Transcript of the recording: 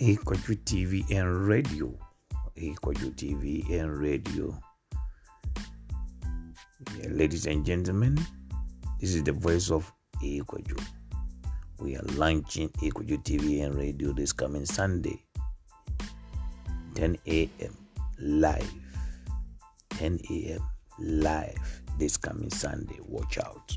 Equaju TV and radio. Equaju TV and radio. Yeah, ladies and gentlemen, this is the voice of Equaju. We are launching Equaju TV and radio this coming Sunday, 10 a.m. live. 10 a.m. live this coming Sunday. Watch out.